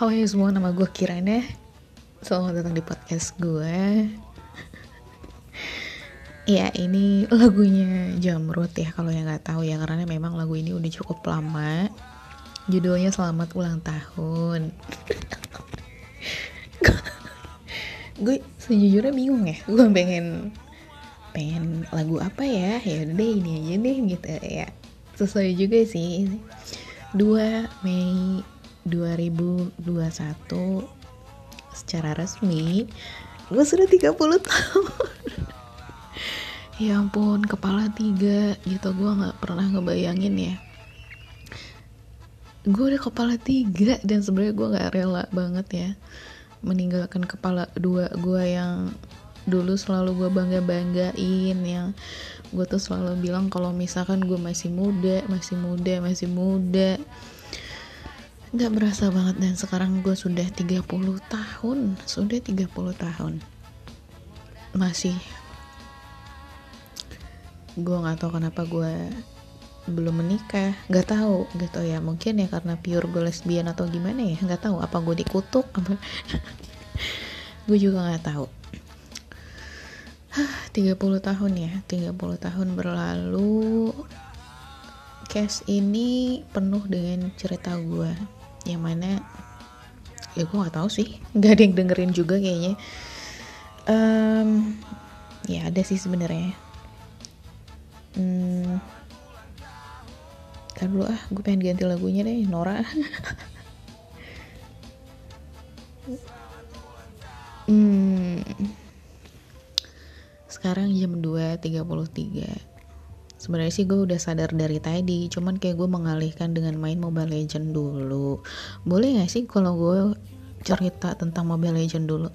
Halo semua, nama gue Kirana Selamat datang di podcast gue Ya ini lagunya Jamrut ya Kalau yang gak tahu ya Karena memang lagu ini udah cukup lama. Judulnya Selamat Ulang Tahun. Gue sejujurnya bingung ya Gue pengen Pengen lagu apa ya? Ya deh ini aja deh gitu ya. Sesuai juga sih. 2 Mei 2021 secara resmi gue sudah 30 tahun. Ya ampun kepala tiga gitu gue nggak pernah ngebayangin ya. Gue udah kepala tiga dan sebenarnya gue nggak rela banget ya meninggalkan kepala dua gue yang dulu selalu gue bangga banggain yang gue tuh selalu bilang kalau misalkan gue masih muda masih muda masih muda Gak berasa banget dan sekarang gue sudah 30 tahun. Sudah 30 tahun. Masih. Gue gak tahu kenapa gue belum menikah. Gak tahu gitu ya. Mungkin ya karena pure gue lesbian atau gimana ya. Gak tahu apa gue dikutuk apa? Gue juga gak tahu. 30 tahun ya. 30 tahun berlalu. Case ini penuh dengan cerita gue yang mana ya gue nggak tahu sih. Nggak ada yang dengerin juga kayaknya. Um, ya ada sih sebenarnya. Hmm, dulu ah gue pengen ganti lagunya deh Nora. Hmm, sekarang jam 2.33 sebenarnya sih gue udah sadar dari tadi cuman kayak gue mengalihkan dengan main Mobile Legend dulu. Boleh gak sih kalau gue cerita tentang Mobile Legend dulu?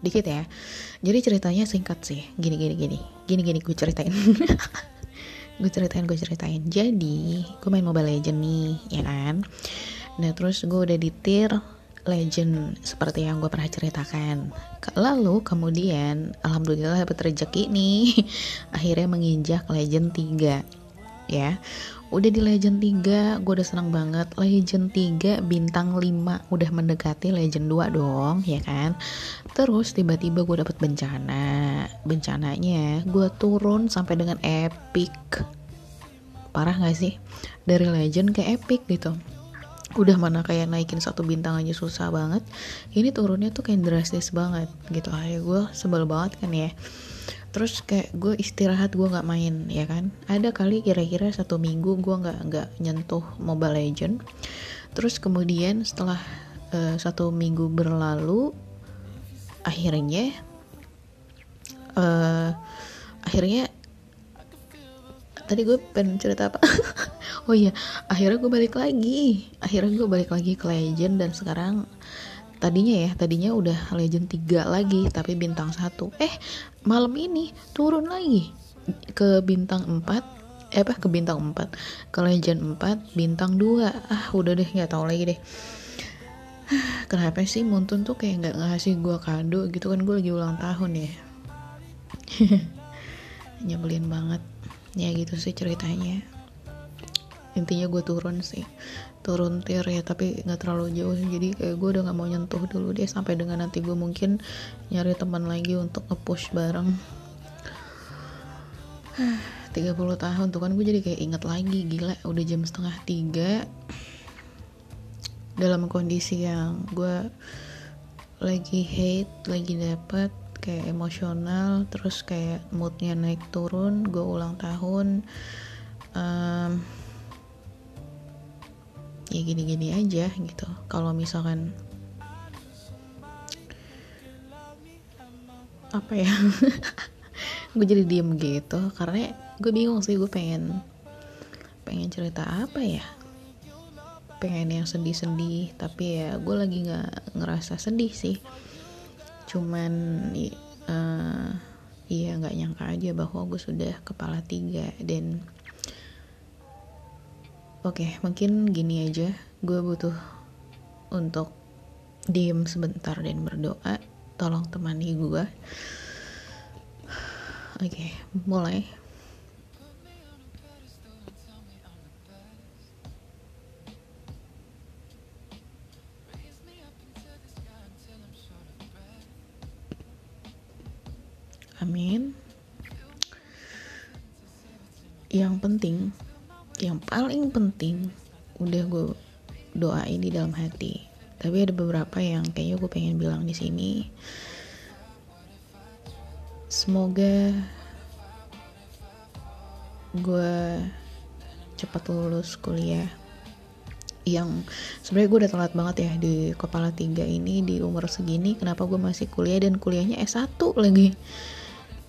Dikit ya. Jadi ceritanya singkat sih. Gini gini gini. Gini gini gue ceritain. Gue ceritain gue ceritain. Jadi gue main Mobile Legend nih ya kan? Nah terus gue udah ditir legend seperti yang gue pernah ceritakan. Lalu kemudian alhamdulillah dapat rezeki nih akhirnya menginjak legend 3 ya. Udah di legend 3 gue udah senang banget. Legend 3 bintang 5 udah mendekati legend 2 dong ya kan. Terus tiba-tiba gue dapet bencana. Bencananya gue turun sampai dengan epic. Parah gak sih? Dari legend ke epic gitu udah mana kayak naikin satu bintang aja susah banget. Ini turunnya tuh kayak drastis banget gitu. Aja gue sebel banget kan ya. Terus kayak gue istirahat gue nggak main ya kan? Ada kali kira-kira satu minggu gue nggak nggak nyentuh Mobile Legend. Terus kemudian setelah uh, satu minggu berlalu akhirnya uh, akhirnya tadi gue pengen cerita apa oh iya akhirnya gue balik lagi. Akhirnya gue balik lagi ke legend dan sekarang tadinya ya tadinya udah legend 3 lagi tapi bintang satu. Eh malam ini turun lagi ke bintang 4 eh apa ke bintang 4 ke legend 4 bintang 2 ah udah deh nggak tahu lagi deh. Kenapa sih Muntun tuh kayak nggak ngasih gue kado gitu? Kan gue lagi ulang tahun ya. Nyebelin banget. Ya gitu sih ceritanya intinya gue turun sih. Turun tier ya tapi nggak terlalu jauh jadi kayak gue udah nggak mau nyentuh dulu deh sampai dengan nanti gue mungkin nyari teman lagi untuk ngepush bareng. 30 tahun tuh kan gue jadi kayak inget lagi gila udah jam setengah tiga. Dalam kondisi yang gue lagi hate lagi dapet kayak emosional terus kayak moodnya naik turun gue ulang tahun um, ya gini-gini aja gitu. Kalau misalkan apa ya? Gue jadi diem gitu karena gue bingung sih gue pengen pengen cerita apa ya? Pengen yang sedih-sedih tapi ya gue lagi nggak ngerasa sedih sih. Cuman uh, iya nggak nyangka aja bahwa gue sudah kepala tiga dan Oke, okay, mungkin gini aja. Gue butuh untuk diem sebentar dan berdoa. Tolong temani gue. Oke, okay, mulai. Amin. Yang penting, yang paling penting udah gue doain di dalam hati. Tapi ada beberapa yang kayaknya gue pengen bilang di sini. Semoga gue cepat lulus kuliah. Yang sebenarnya gue udah telat banget ya di kepala tiga ini di umur segini. Kenapa gue masih kuliah dan kuliahnya S1 lagi?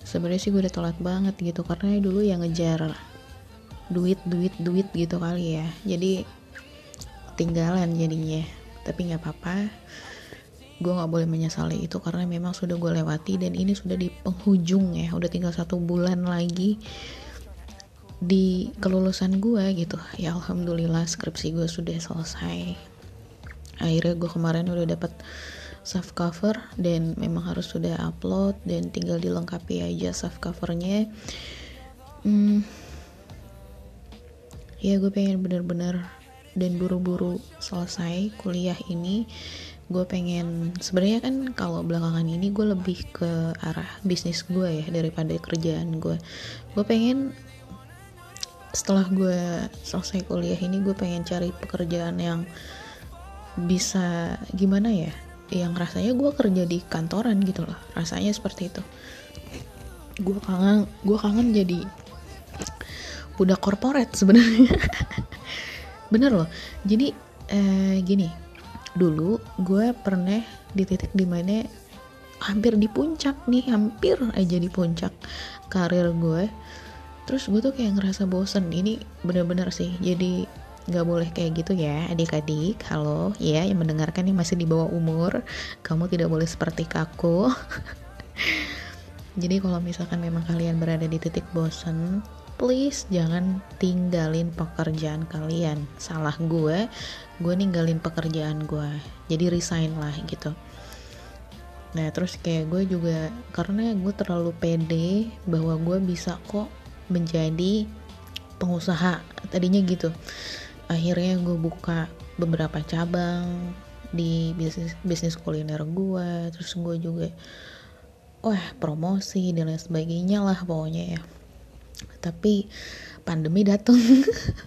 Sebenarnya sih gue udah telat banget gitu karena dulu yang ngejar duit duit duit gitu kali ya. Jadi ketinggalan jadinya. Tapi nggak apa-apa. Gue nggak boleh menyesali itu karena memang sudah gue lewati dan ini sudah di penghujung ya. Udah tinggal satu bulan lagi di kelulusan gue gitu. Ya alhamdulillah skripsi gue sudah selesai. Akhirnya gue kemarin udah dapet soft cover dan memang harus sudah upload dan tinggal dilengkapi aja soft covernya. Hmm, ya gue pengen bener-bener dan buru-buru selesai kuliah ini. Gue pengen sebenarnya kan kalau belakangan ini gue lebih ke arah bisnis gue ya daripada kerjaan gue gue pengen setelah gue selesai kuliah ini gue pengen cari pekerjaan yang bisa gimana ya yang rasanya gue kerja di kantoran gitu loh rasanya seperti itu. Gue kangen gue kangen jadi udah korporat sebenarnya. Bener loh. Jadi eh, gini. Dulu gue pernah di titik di mana hampir di puncak nih hampir aja di puncak karir gue. Terus gue tuh kayak ngerasa bosen. Ini bener-bener sih. Jadi nggak boleh kayak gitu ya adik-adik. Halo. Ya yang mendengarkan yang masih di bawah umur kamu tidak boleh seperti kaku jadi kalau misalkan memang kalian berada di titik bosen please jangan tinggalin pekerjaan kalian. Salah gue gue ninggalin pekerjaan gue. Jadi resign lah gitu. Nah terus kayak gue juga karena gue terlalu pede bahwa gue bisa kok menjadi pengusaha. Tadinya gitu. Akhirnya gue buka beberapa cabang di bisnis bisnis kuliner gue. Terus gue juga wah promosi dan lain sebagainya lah pokoknya ya tapi pandemi datang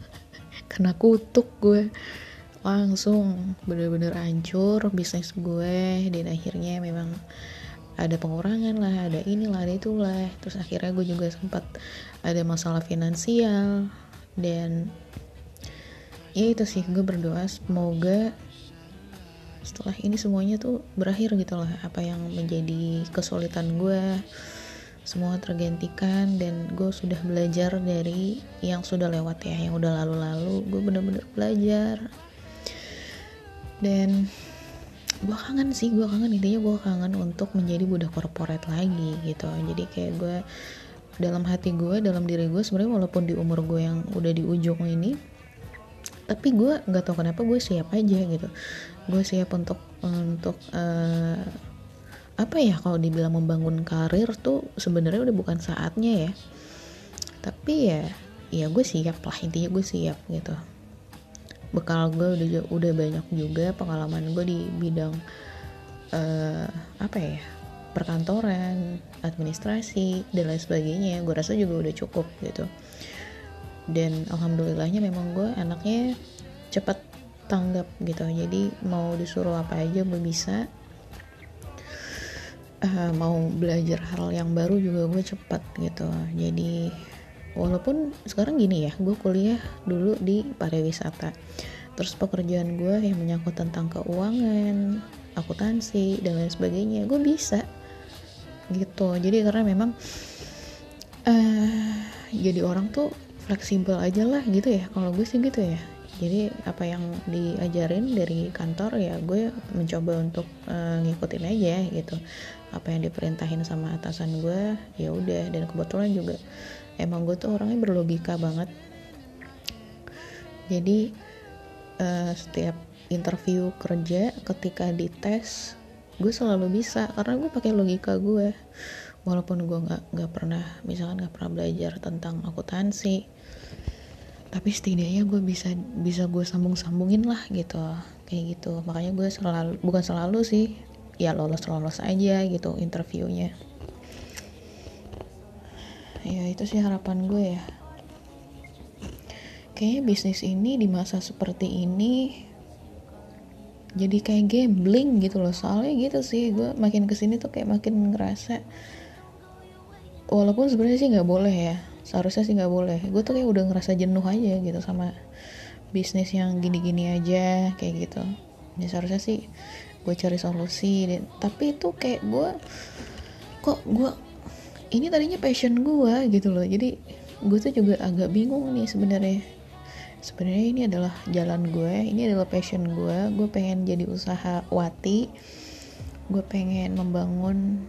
kena kutuk gue. Langsung bener-bener hancur bisnis gue. Dan akhirnya memang ada pengurangan lah ada inilah ada itulah. Terus akhirnya gue juga sempat ada masalah finansial. Dan ya itu sih gue berdoa semoga setelah ini semuanya tuh berakhir gitu lah. Apa yang menjadi kesulitan gue semua tergantikan dan gue sudah belajar dari yang sudah lewat ya yang udah lalu-lalu. Gue bener-bener belajar. Dan gue kangen sih gue kangen. Intinya gue kangen untuk menjadi budak korporat lagi gitu. Jadi kayak gue dalam hati gue dalam diri gue sebenarnya walaupun di umur gue yang udah di ujung ini tapi gue nggak tahu kenapa gue siap aja gitu. Gue siap untuk untuk uh, apa ya kalau dibilang membangun karir tuh sebenarnya udah bukan saatnya ya. Tapi ya ya gue siap lah intinya gue siap gitu. Bekal gue udah udah banyak juga pengalaman gue di bidang uh, apa ya perkantoran administrasi dan lain sebagainya. Gue rasa juga udah cukup gitu. Dan alhamdulillahnya memang gue anaknya cepat tanggap gitu. Jadi mau disuruh apa aja gue bisa uh, mau belajar hal yang baru juga gue cepat gitu. Jadi walaupun sekarang gini ya gue kuliah dulu di pariwisata. Terus pekerjaan gue yang menyangkut tentang keuangan akuntansi dan lain sebagainya gue bisa gitu. Jadi karena memang uh, jadi orang tuh fleksibel aja lah gitu ya. Kalau gue sih gitu ya jadi apa yang diajarin dari kantor ya gue mencoba untuk uh, ngikutin aja gitu. Apa yang diperintahin sama atasan gue ya udah. Dan kebetulan juga emang gue tuh orangnya berlogika banget. Jadi uh, setiap interview kerja ketika dites gue selalu bisa karena gue pakai logika gue. Walaupun gue nggak nggak pernah misalkan nggak pernah belajar tentang akuntansi tapi setidaknya gue bisa bisa gue sambung sambungin lah gitu. Kayak gitu. Makanya gue selalu bukan selalu sih. Ya lolos lolos aja gitu interviewnya. Ya itu sih harapan gue ya. Kayaknya bisnis ini di masa seperti ini jadi kayak gambling gitu loh. Soalnya gitu sih gue makin ke sini tuh kayak makin ngerasa walaupun sebenarnya sih nggak boleh ya seharusnya sih nggak boleh. Gue tuh kayak udah ngerasa jenuh aja gitu sama bisnis yang gini-gini aja kayak gitu. Ya seharusnya sih gue cari solusi dan tapi itu kayak gue kok gue ini tadinya passion gue gitu loh. Jadi gue tuh juga agak bingung nih sebenarnya. Sebenarnya ini adalah jalan gue ini adalah passion gue gue pengen jadi usaha wati gue pengen membangun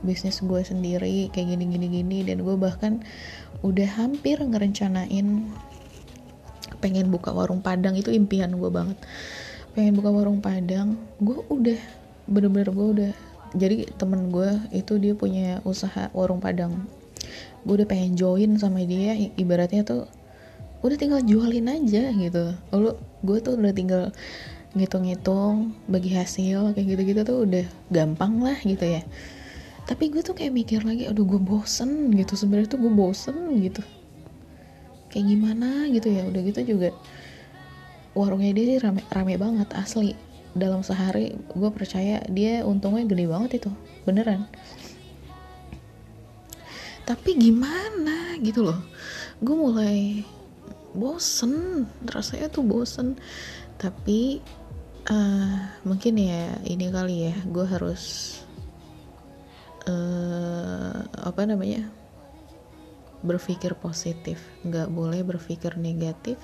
bisnis gue sendiri kayak gini gini gini. Dan gue bahkan udah hampir ngerencanain pengen buka warung padang. Itu impian gue banget. Pengen buka warung padang. Gue udah bener-bener gue udah jadi temen gue itu dia punya usaha warung padang. Gue udah pengen join sama dia ibaratnya tuh udah tinggal jualin aja gitu. Lalu gue tuh udah tinggal ngitung-ngitung bagi hasil kayak gitu-gitu tuh udah gampang lah gitu ya tapi gue tuh kayak mikir lagi aduh gue bosen gitu. Sebenarnya tuh gue bosen gitu. Kayak gimana gitu ya. Udah gitu juga warungnya dia sih rame, rame banget asli. Dalam sehari gue percaya dia untungnya gede banget itu beneran. Tapi gimana gitu loh. Gue mulai bosen rasanya tuh bosen. Tapi uh, mungkin ya ini kali ya gue harus uh, apa namanya berpikir positif. Nggak boleh berpikir negatif.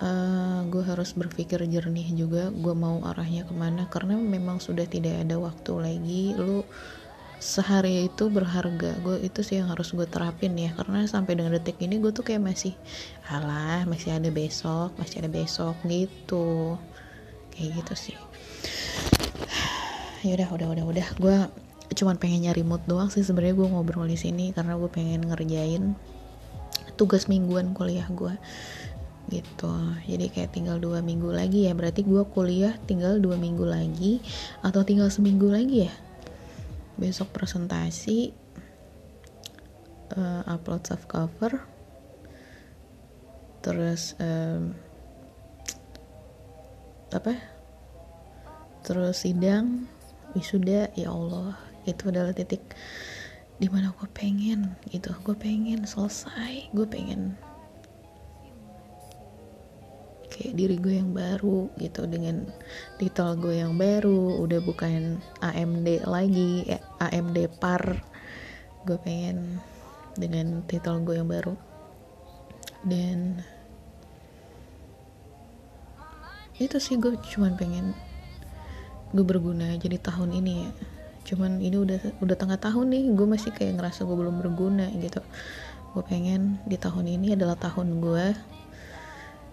Uh, gue harus berpikir jernih juga gue mau arahnya ke mana. Karena memang sudah tidak ada waktu lagi. Lu sehari itu berharga. Gue itu sih yang harus gue terapin ya. Karena sampai dengan detik ini gue tuh kayak masih alah masih ada besok masih ada besok gitu. Kayak gitu sih. Yaudah udah udah udah gue cuman pengen nyari mood doang sih sebenarnya gue ngobrol di sini karena gue pengen ngerjain tugas mingguan kuliah gue gitu. Jadi kayak tinggal dua minggu lagi ya. Berarti gue kuliah tinggal dua minggu lagi atau tinggal seminggu lagi ya? Besok presentasi uh, upload soft cover terus um, apa? Terus sidang wisuda ya Allah itu adalah titik di mana gue pengen gitu. Gue pengen selesai. Gue pengen kayak diri gue yang baru gitu dengan titel gue yang baru udah bukan AMD lagi ya, AMD par. Gue pengen dengan titel gue yang baru. Dan itu sih gue cuman pengen gue berguna jadi tahun ini ya cuman ini udah udah tengah tahun nih gue masih kayak ngerasa gue belum berguna gitu. Gue pengen di tahun ini adalah tahun gue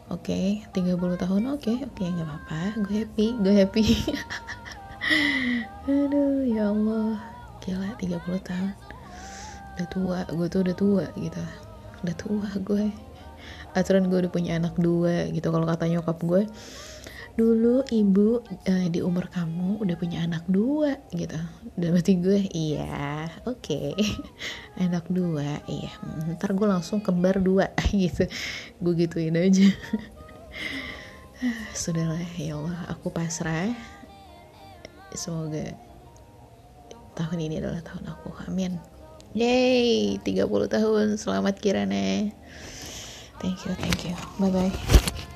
oke okay, 30 tahun oke okay, oke okay, nggak apa-apa. Gue happy gue happy. Aduh ya Allah. Gila 30 tahun. Udah tua gue tuh udah tua gitu. Udah tua gue aturan gue udah punya anak dua gitu. Kalau kata nyokap gue dulu ibu uh, di umur kamu udah punya anak dua gitu dan berarti gue iya oke okay. anak dua iya ntar gue langsung kembar dua gitu gue gituin aja sudahlah ya Allah aku pasrah semoga tahun ini adalah tahun aku amin Yay, 30 tahun. Selamat Kirana. Thank you, thank you. Bye bye.